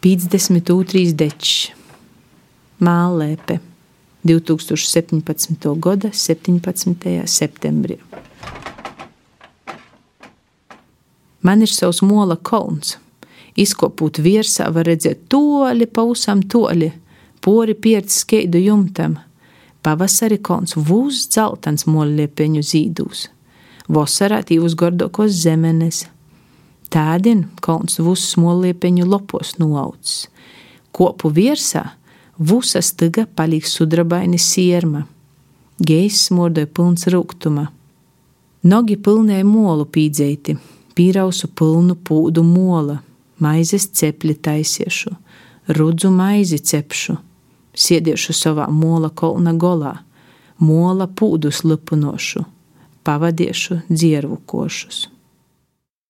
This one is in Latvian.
52. dečs, Mālēpe, 2017. gada 17. septembrī. Man ir savs mola kolns. Izkopot virsā, var redzēt toļi, pausam toļi, pori pierci skeidu jumtam. Pavasari kolns vūs dzeltens molliepeņu zīdūs. Vasarā tīvus gordokos zemenes Tādien kolns vusas moliepeņu lopos nuaucis. Kopu virsā vusa stiga palīk sudrabaini sierma. Gejs smordoja pilns rūgtuma. Nogi pilnēja molu pīdzeiti, pīrausu pilnu pūdu mola, maizes cepli taisiešu, rudzu maizi cepšu, siediešu savā mola kolna golā, mola pūdus lipunošu, pavadiešu dziervu košus.